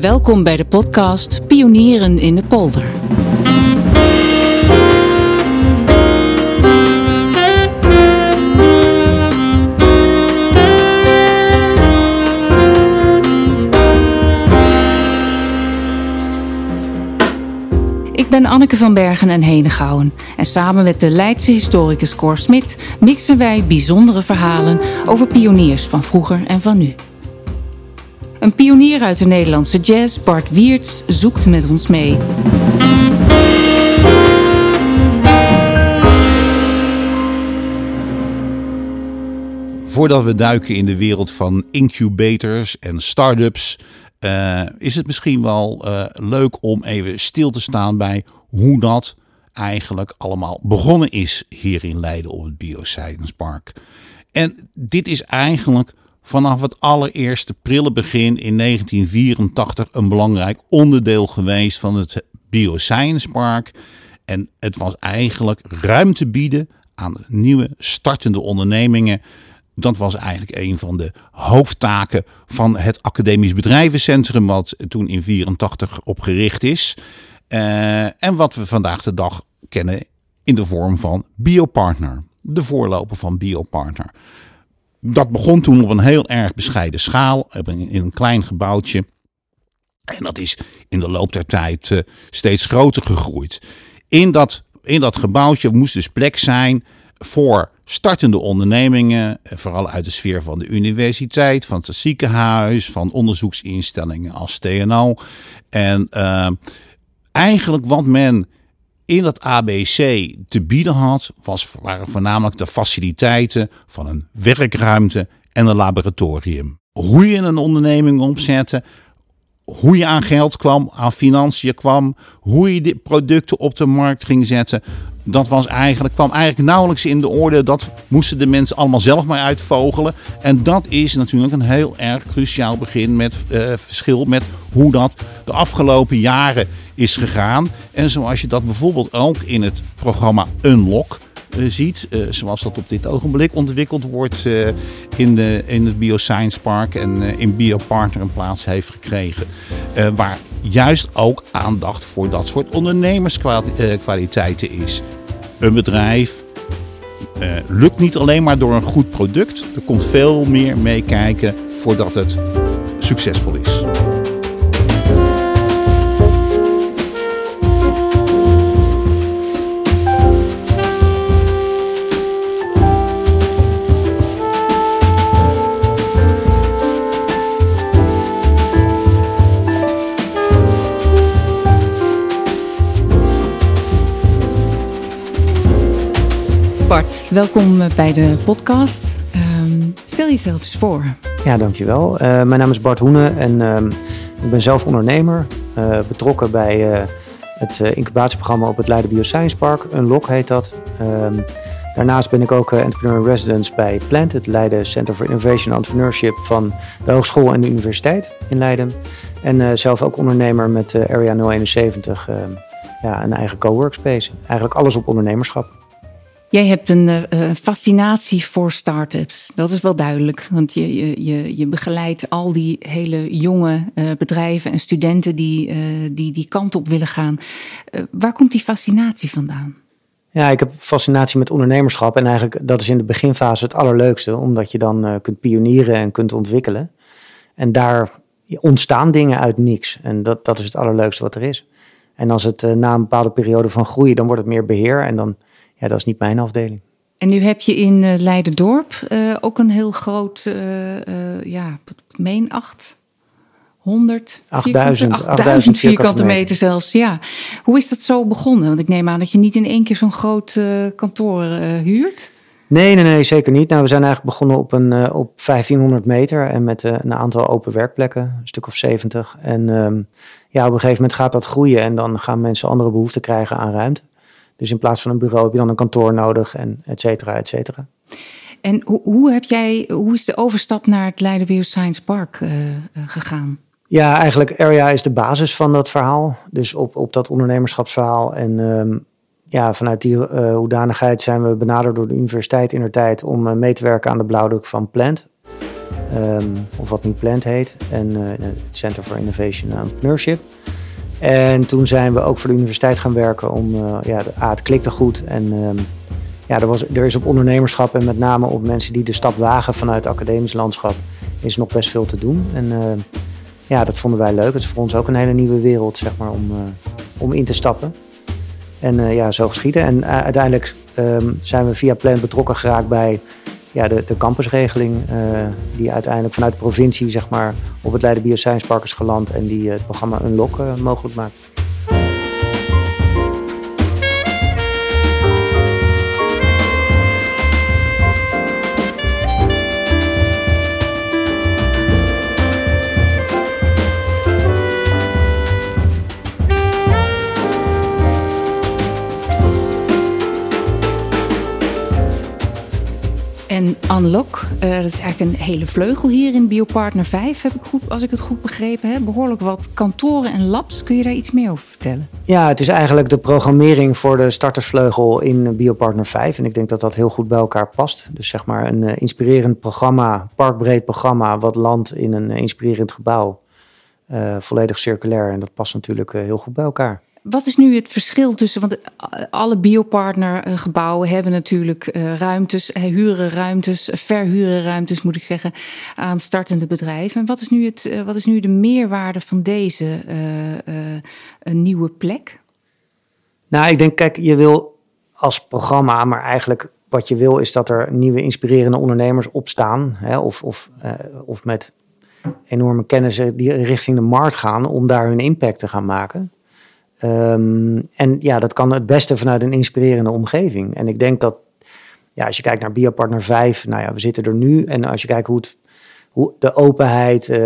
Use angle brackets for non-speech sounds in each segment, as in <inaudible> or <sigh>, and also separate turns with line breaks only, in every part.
Welkom bij de podcast Pionieren in de Polder. Ik ben Anneke van Bergen en Henegouwen en samen met de Leidse historicus Cor Smit mixen wij bijzondere verhalen over pioniers van vroeger en van nu. Een pionier uit de Nederlandse jazz, Bart Wiertz, zoekt met ons mee.
Voordat we duiken in de wereld van incubators en start-ups, uh, is het misschien wel uh, leuk om even stil te staan bij hoe dat eigenlijk allemaal begonnen is hier in Leiden op het Bioscience Park. En dit is eigenlijk vanaf het allereerste prille begin in 1984 een belangrijk onderdeel geweest van het Bioscience Park. En het was eigenlijk ruimte bieden aan nieuwe startende ondernemingen. Dat was eigenlijk een van de hoofdtaken van het Academisch Bedrijvencentrum, wat toen in 84 opgericht is. Uh, en wat we vandaag de dag kennen in de vorm van Biopartner, de voorloper van Biopartner dat begon toen op een heel erg bescheiden schaal, in een klein gebouwtje. En dat is in de loop der tijd uh, steeds groter gegroeid. In dat, in dat gebouwtje moest dus plek zijn voor startende ondernemingen, eh, vooral uit de sfeer van de universiteit, van het ziekenhuis, van onderzoeksinstellingen als TNO. En uh, eigenlijk wat men in dat ABC te bieden had, was, waren voornamelijk de faciliteiten van een werkruimte en een laboratorium. Hoe je een onderneming opzette, hoe je aan geld kwam, aan financiën kwam, hoe je de producten op de markt ging zetten. Dat was eigenlijk, kwam eigenlijk nauwelijks in de orde. Dat moesten de mensen allemaal zelf maar uitvogelen. En dat is natuurlijk een heel erg cruciaal begin met uh, verschil met hoe dat de afgelopen jaren is gegaan. En zoals je dat bijvoorbeeld ook in het programma Unlock uh, ziet, uh, zoals dat op dit ogenblik ontwikkeld wordt in, de, in het Bioscience Park en in Biopartner een plaats heeft gekregen. waar juist ook aandacht voor dat soort ondernemerskwaliteiten is. Een bedrijf lukt niet alleen maar door een goed product, er komt veel meer meekijken voordat het succesvol is.
Welkom eh, bij de podcast. Um, stel jezelf eens voor.
Ja, dankjewel. Uh, mijn naam is Bart Hoenen en um, ik ben zelf ondernemer. Uh, betrokken bij het incubatieprogramma op het Leiden Bioscience Park. Unlock heet dat. Um, daarnaast ben ik ook entrepreneur in residence bij Plant, het Leiden Center for Innovation and Entrepreneurship van de Hogeschool en de Universiteit in Leiden. En zelf ook ondernemer met Area 071, ja, een eigen co-workspace. Eigenlijk alles op ondernemerschap.
Jij hebt een uh, fascinatie voor start-ups. Dat is wel duidelijk. Want je, je, je, begeleidt al die hele jonge uh, bedrijven en studenten die, uh, die die kant op willen gaan. waar komt die fascinatie vandaan?
Ja, ik heb fascinatie met ondernemerschap. En eigenlijk dat is in de beginfase het allerleukste. Omdat je dan kunt pionieren en kunt ontwikkelen. En daar ontstaan dingen uit niks. En dat, dat is het allerleukste wat er is. En als het na een bepaalde periode van groei, dan wordt het meer beheer. En dan ja, dat is niet mijn afdeling.
En nu heb je in uh, Leiderdorp uh, ook een heel groot, uh, ja, meen 800
8000,
8000 vierkante meter. meter zelfs. Ja. Hoe is dat zo begonnen? Want ik neem aan dat je niet in één keer zo'n groot kantoor huurt.
Nee, nee, nee, zeker niet. Nou, we zijn eigenlijk begonnen op, een, op 1500 meter en met een aantal open werkplekken, een stuk of 70. En um, ja, op een gegeven moment gaat dat groeien en dan gaan mensen andere behoeften krijgen aan ruimte. Dus in plaats van een bureau heb je dan een kantoor nodig en et cetera, et cetera.
En hoe, hoe, heb jij, hoe is de overstap naar het Leiden Bioscience Park uh, gegaan?
Ja, eigenlijk Area is de basis van dat verhaal. Dus op, op dat ondernemerschapsverhaal. En um, ja, vanuit die uh, hoedanigheid zijn we benaderd door de universiteit in de tijd om mee te werken aan de blauwdruk van Plant. Ehm, of wat nu Plant heet. En het Center for Innovation and Entrepreneurship. En toen zijn we ook voor de universiteit gaan werken om, ja, ah, het klikte goed. En ehm, ja, er, was, er is op ondernemerschap en met name op mensen die de stap wagen vanuit het academisch landschap, is nog best veel te doen. En ja, dat vonden wij leuk. Het is voor ons ook een hele nieuwe wereld, zeg maar, om, om in te stappen. En uh, ja, zo geschieden. En uiteindelijk um, zijn we via Plan betrokken geraakt bij ja, de, de campusregeling. Uh, die uiteindelijk vanuit de provincie zeg maar, op het Leiden Bioscience Park is geland. En die het programma Unlock mogelijk maakt.
En Unlock, uh, dat is eigenlijk een hele vleugel hier in Biopartner 5, heb ik goed, als ik het goed begrepen heb. Behoorlijk wat kantoren en labs. Kun je daar iets meer over vertellen?
Ja, het is eigenlijk de programmering voor de startersvleugel in Biopartner 5. En ik denk dat dat heel goed bij elkaar past. Dus zeg maar een uh, inspirerend programma, parkbreed programma, wat landt in een inspirerend gebouw. Volledig circulair. En dat past natuurlijk heel goed bij elkaar.
Wat is nu het verschil tussen, want alle biopartnergebouwen hebben natuurlijk eh, ruimtes, eh, huren ruimtes, verhuren ruimtes moet ik zeggen, aan startende bedrijven. En wat is nu, het, eh, wat is nu de meerwaarde van deze nieuwe plek?
Nou, ik denk, kijk, je wil als programma, maar eigenlijk wat je wil is dat er nieuwe inspirerende ondernemers opstaan. Hè, of, of, of met enorme kennis die richting de markt gaan om daar hun impact te gaan maken. Um, en ja, dat kan het beste vanuit een inspirerende omgeving. En ik denk dat, ja, als je kijkt naar Biopartner 5, nou ja, we zitten er nu. En als je kijkt hoe, de openheid, uh,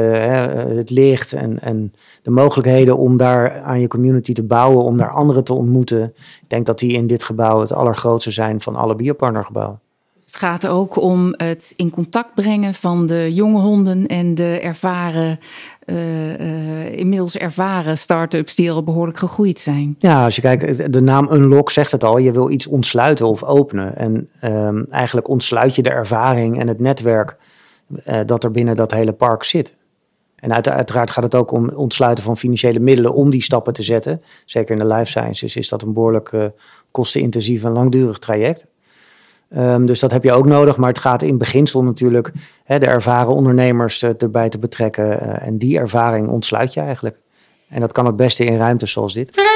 het licht en, en de mogelijkheden om daar aan je community te bouwen, om daar anderen te ontmoeten. Ik denk dat die in dit gebouw het allergrootste zijn van alle Biopartnergebouwen.
Het gaat ook om het in contact brengen van de jonge honden en de ervaren, uh, uh, inmiddels ervaren start-ups die al behoorlijk gegroeid zijn.
Ja, als je kijkt, de naam Unlock zegt het al, je wil iets ontsluiten of openen. En um, eigenlijk ontsluit je de ervaring en het netwerk uh, dat er binnen dat hele park zit. En uiteraard gaat het ook om ontsluiten van financiële middelen om die stappen te zetten. Zeker in de life sciences is dat een behoorlijk kostenintensief en langdurig traject. Um, dus dat heb je ook nodig. Maar het gaat in beginsel natuurlijk hè, de ervaren ondernemers uh, erbij te betrekken. Uh, en die ervaring ontsluit je eigenlijk. En dat kan het beste in ruimtes zoals dit.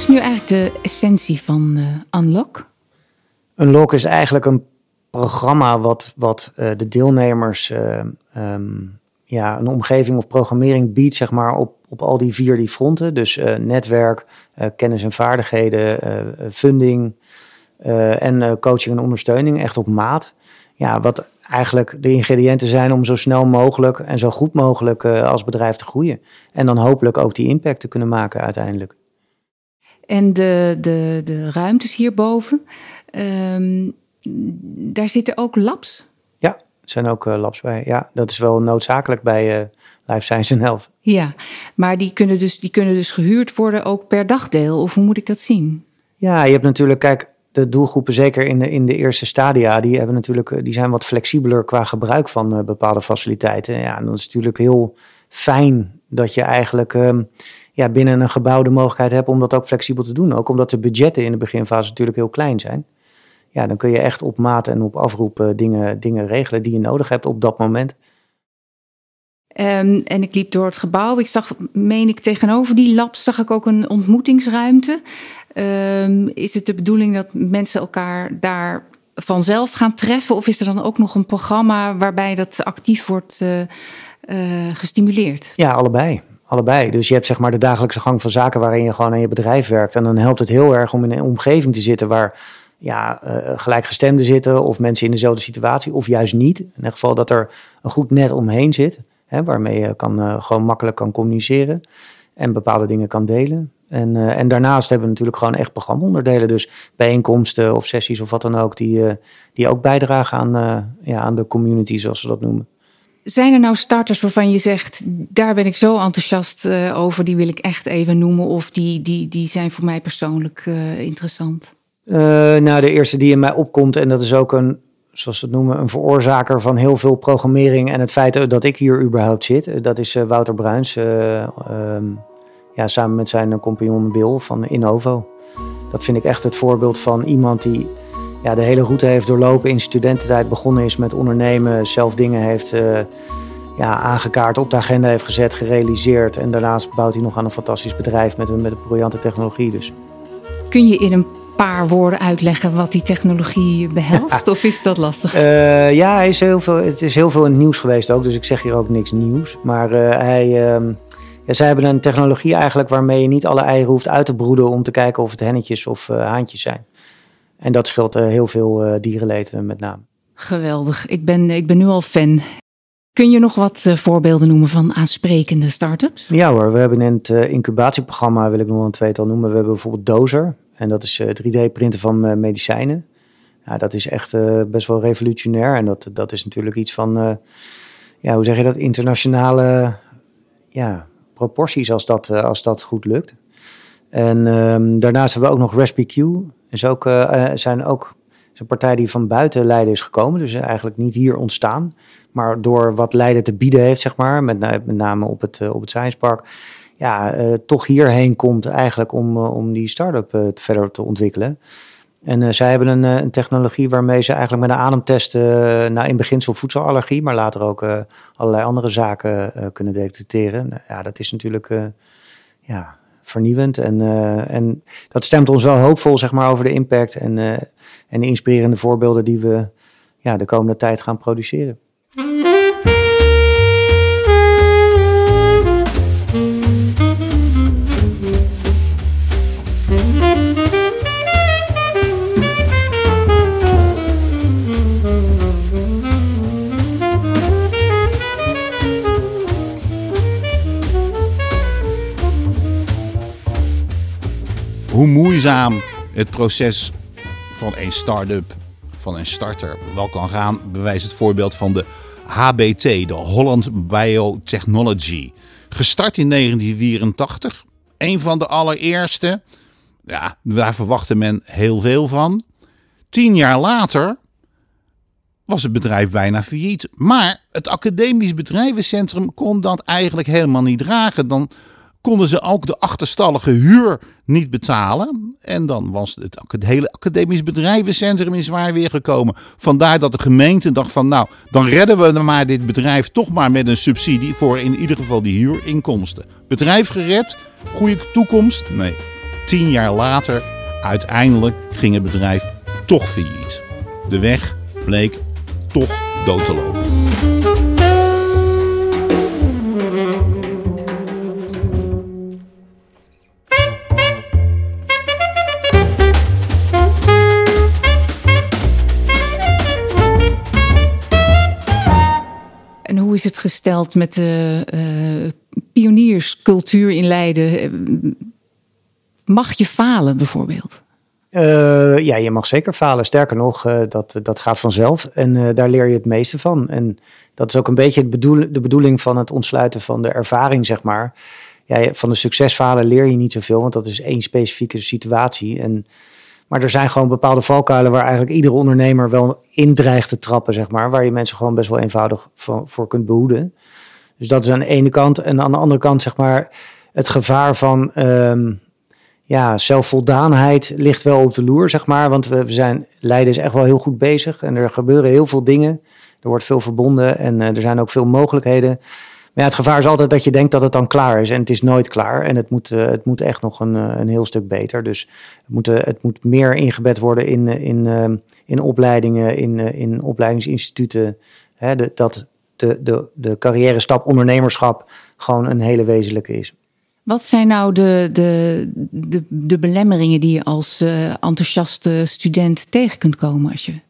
Is nu eigenlijk de essentie van uh, Unlock?
Unlock is eigenlijk een programma wat, wat uh, de deelnemers uh, um, ja, een omgeving of programmering biedt, zeg maar, op, op al die vier die fronten. Dus netwerk, kennis en vaardigheden, funding en coaching en ondersteuning, echt op maat. Ja, wat eigenlijk de ingrediënten zijn om zo snel mogelijk en zo goed mogelijk als bedrijf te groeien. En dan hopelijk ook die impact te kunnen maken uiteindelijk.
En de, de, de ruimtes hierboven, um, daar zitten ook labs?
Ja, er zijn ook uh, labs bij. Ja, dat is wel noodzakelijk bij uh, Life Science en Health.
Ja, maar die kunnen, dus, die kunnen dus gehuurd worden ook per dagdeel? Of hoe moet ik dat zien?
Ja, je hebt natuurlijk, kijk, de doelgroepen, zeker in de, in de eerste stadia, die, hebben natuurlijk, eh, die zijn wat flexibeler qua gebruik van uh, bepaalde faciliteiten. Ja, en dat is natuurlijk heel fijn dat je eigenlijk um, ja, binnen een gebouw de mogelijkheid hebt om dat ook flexibel te doen. Ook omdat de budgetten in de beginfase natuurlijk heel klein zijn. Ja, dan kun je echt op maat en op afroep dingen, dingen regelen die je nodig hebt op dat moment.
Um, en ik liep door het gebouw. Ik zag, meen ik, tegenover die lab zag ik ook een ontmoetingsruimte. Um, is het de bedoeling dat mensen elkaar daar vanzelf gaan treffen? Of is er dan ook nog een programma waarbij dat actief wordt uh, gestimuleerd?
Ja, allebei allebei. Dus je hebt zeg maar de dagelijkse gang van zaken waarin je gewoon aan je bedrijf werkt. En dan helpt het heel erg om in een omgeving te zitten waar ja, uh, gelijkgestemden zitten of mensen in dezelfde situatie, of juist niet. In ieder geval dat er een goed net omheen zit, hè, waarmee je kan, uh, gewoon makkelijk kan communiceren en bepaalde dingen kan delen. En, en daarnaast hebben we natuurlijk gewoon echt programmaonderdelen, dus bijeenkomsten of sessies of wat dan ook, die, die ook bijdragen aan, ja, aan de community, zoals we dat noemen.
Zijn er nou starters waarvan je zegt, daar ben ik zo enthousiast over, die wil ik echt even noemen, of die, die, die zijn voor mij persoonlijk interessant?
Uh, nou, de eerste die in mij opkomt, en dat is ook een, zoals we het noemen, een veroorzaker van heel veel programmering en het feit dat ik hier überhaupt zit, eh, dat is Wouter Bruins, um, ja, samen met zijn compagnon Bill van Innovo. Dat vind ik echt het voorbeeld van iemand die ja, de hele route heeft doorlopen in studententijd, begonnen is met ondernemen, zelf dingen heeft ja, aangekaart, op de agenda heeft gezet, gerealiseerd. En daarnaast bouwt hij nog aan een fantastisch bedrijf met een, met een briljante technologie. Dus.
Kun je in een paar woorden uitleggen wat die technologie behelst? <laughs> of is dat lastig?
Uh, ja, hij is heel veel, het is heel veel in het nieuws geweest ook. Dus ik zeg hier ook niks nieuws. Maar uh, hij, uh, ja, zij hebben een technologie eigenlijk waarmee je niet alle eieren hoeft uit te broeden om te kijken of het hennetjes of haantjes zijn. En dat scheelt heel veel dierenleed met name.
Geweldig. Ik ben, ik ben nu al fan. Kun je nog wat voorbeelden noemen van aansprekende start-ups?
Ja hoor, we hebben in het incubatieprogramma, wil ik nog wel een tweetal noemen. We hebben bijvoorbeeld Dozer. En dat is 3D-printen eh, van eh, medicijnen. Ja, dat is echt eh, best wel revolutionair. En dat, dat is natuurlijk iets van, ja, hoe zeg je dat, internationale ja, proporties als dat, als dat goed lukt. En um, daarnaast hebben we ook nog RespiQ. Is ook, uh, zijn ook een partij die van buiten Leiden is gekomen. Dus eigenlijk niet hier ontstaan. Maar door wat Leiden te bieden heeft, zeg maar. Met, met name op het, op het Science Park ja, toch hierheen komt eigenlijk om, om die start-up verder te ontwikkelen. En zij hebben een, een, technologie waarmee ze eigenlijk met een ademtest, nou in beginsel voedselallergie, maar later ook allerlei andere zaken kunnen detecteren. Nou, ja, dat is natuurlijk ja, vernieuwend en, en dat stemt ons wel hoopvol zeg maar, over de impact en, en de inspirerende voorbeelden die we ja, de komende tijd gaan produceren.
Hoe moeizaam het proces van een start-up, van een starter, wel kan gaan, bewijst het voorbeeld van de HBT, de Holland Biotechnology. Gestart in 1984, een van de allereerste. Ja, daar verwachtte men heel veel van. Tien jaar later was het bedrijf bijna failliet. Maar het academisch bedrijvencentrum kon dat eigenlijk helemaal niet dragen. Dan konden ze ook de achterstallige huur niet betalen. En dan was het, hele academisch bedrijvencentrum in zwaar weer gekomen. Vandaar dat de gemeente dacht van nou, dan redden we maar dit bedrijf toch maar met een subsidie voor in ieder geval die huurinkomsten. Bedrijf gered, goede toekomst? Nee. Tien jaar later, uiteindelijk ging het bedrijf toch failliet. De weg bleek toch dood te lopen.
Is het gesteld met de uh, pionierscultuur in Leiden? Mag je falen bijvoorbeeld?
Uh, ja, je mag zeker falen. Sterker nog, uh, dat, dat gaat vanzelf. En daar leer je het meeste van. En dat is ook een beetje het bedoel, de bedoeling van het ontsluiten van de ervaring, zeg maar. Ja, van de succesfalen leer je niet zoveel, want dat is één specifieke situatie. En maar er zijn gewoon bepaalde valkuilen waar eigenlijk iedere ondernemer wel in dreigt te trappen, zeg maar. Waar je mensen gewoon best wel eenvoudig voor, kunt behoeden. Dus dat is aan de ene kant. En aan de andere kant, zeg maar, het gevaar van um, ja, zelfvoldaanheid ligt wel op de loer, zeg maar. Want we, zijn, Leiden is echt wel heel goed bezig en er gebeuren heel veel dingen. Er wordt veel verbonden en uh, er zijn ook veel mogelijkheden. Maar ja, het gevaar is altijd dat je denkt dat het dan klaar is. En het is nooit klaar. En het moet, uh, het moet echt nog een, uh, een heel stuk beter. Dus het moet, uh, het moet meer ingebed worden in, in, in opleidingen, in, in opleidingsinstituten. Hè, dat de, de, de carrière stap ondernemerschap gewoon een hele wezenlijke is.
Wat zijn nou de, de, de, belemmeringen die je als enthousiaste student tegen kunt komen als je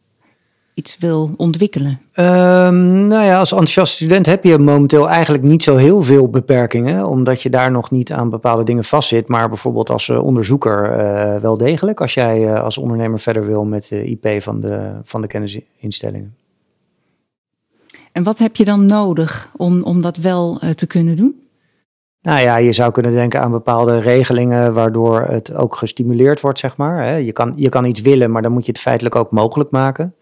iets wil ontwikkelen?
Um, nou ja, als enthousiaste student heb je momenteel eigenlijk niet zo heel veel beperkingen, omdat je daar nog niet aan bepaalde dingen vastzit. Maar bijvoorbeeld als uh, onderzoeker uh, wel degelijk, als jij uh, als ondernemer verder wil met de IP van de, van de kennisinstellingen.
En wat heb je dan nodig om, om dat wel te kunnen doen?
Nou ja, je zou kunnen denken aan bepaalde regelingen waardoor het ook gestimuleerd wordt, zeg maar. Je kan, je kan iets willen, maar dan moet je het feitelijk ook mogelijk maken.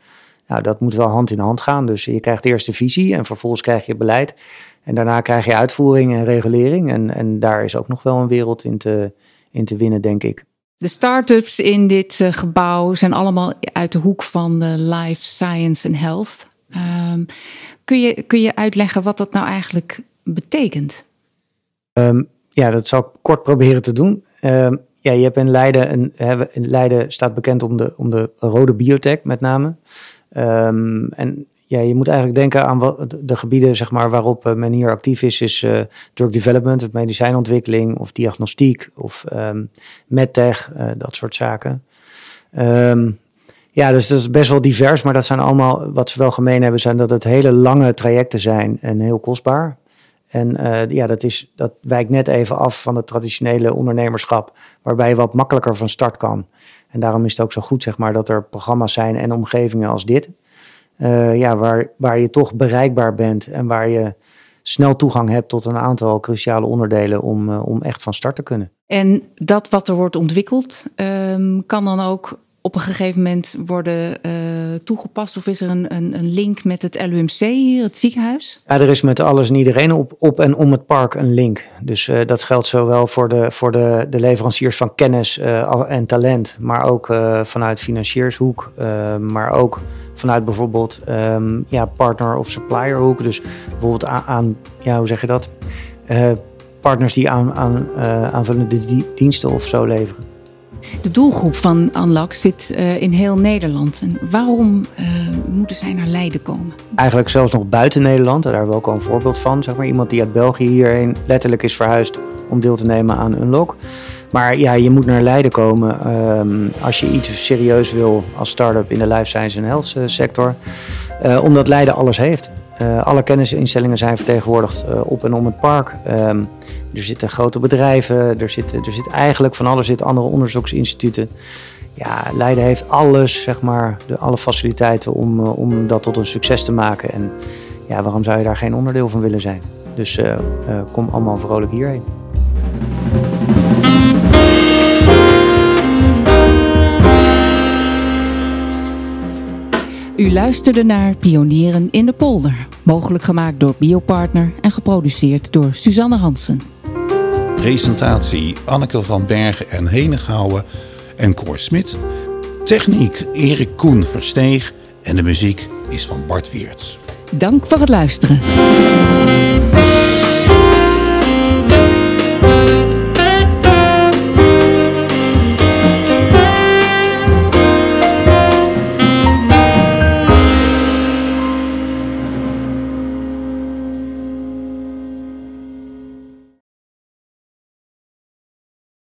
Nou, dat moet wel hand in hand gaan. Dus je krijgt eerst de visie en vervolgens krijg je beleid. En daarna krijg je uitvoering en regulering. En, en daar is ook nog wel een wereld in te, in te winnen, denk ik.
De start-ups in dit uh, gebouw zijn allemaal uit de hoek van de life science en health. Um, kun, je, kun je uitleggen wat dat nou eigenlijk betekent?
Um, ja, dat zal ik kort proberen te doen. Um, ja, je hebt in Leiden, een, in Leiden staat bekend om de, om de rode biotech met name. Um, en ja, je moet eigenlijk denken aan wat de gebieden zeg maar, waarop eh, men hier actief is, is uh, drug development, of medicijnontwikkeling of diagnostiek of um, medtech, uh, dat soort zaken. Um, ja, dus dat is best wel divers, maar dat zijn allemaal, wat ze wel gemeen hebben, zijn dat het hele lange trajecten zijn en heel kostbaar. En uh, ja, dat, is, dat wijkt net even af van het traditionele ondernemerschap, waarbij je wat makkelijker van start kan. En daarom is het ook zo goed, zeg maar, dat er programma's zijn en omgevingen als dit. Uh, ja, waar, waar je toch bereikbaar bent en waar je snel toegang hebt tot een aantal cruciale onderdelen om, uh, om echt van start te kunnen.
En dat wat er wordt ontwikkeld, um, kan dan ook op een gegeven moment worden uh, toegepast? Of is er een, een, een, link met het LUMC hier, het ziekenhuis?
Ja, er is met alles en iedereen op, op en om het park een link. Dus uh, dat geldt zowel voor de, voor de, de leveranciers van kennis uh, en talent, maar ook vanuit financiershoek, maar ook vanuit bijvoorbeeld um, ja, partner- of supplierhoek. Dus bijvoorbeeld aan, aan ja, hoe zeg je dat? partners die aan, aan aanvullende diensten of zo leveren.
De doelgroep van Unlock zit uh, in heel Nederland. En waarom uh, moeten zij naar Leiden komen?
Eigenlijk zelfs nog buiten Nederland. Daar hebben we ook al een voorbeeld van. Zeg maar, iemand die uit België hierheen letterlijk is verhuisd om deel te nemen aan Unlock. Maar ja, je moet naar Leiden komen um, als je iets serieus wil als start-up in de life science en health eh, sector. Omdat Leiden alles heeft. Alle kennisinstellingen zijn vertegenwoordigd op en om het park. Er zitten grote bedrijven, er zit, er zit eigenlijk van alles, zitten andere onderzoeksinstituten. Ja, Leiden heeft alles, zeg maar, de, alle faciliteiten om, uh, om dat tot een succes te maken. En ja, waarom zou je daar geen onderdeel van willen zijn? Dus uh, uh, kom allemaal vrolijk hierheen.
U luisterde naar Pionieren in de Polder, mogelijk gemaakt door Biopartner en geproduceerd door Suzanne Hansen.
Presentatie Anneke van Bergen en Henegouwen en Cor Smit. Techniek Erik Koen Versteeg en de muziek is van Bart Weerts.
Dank voor het luisteren.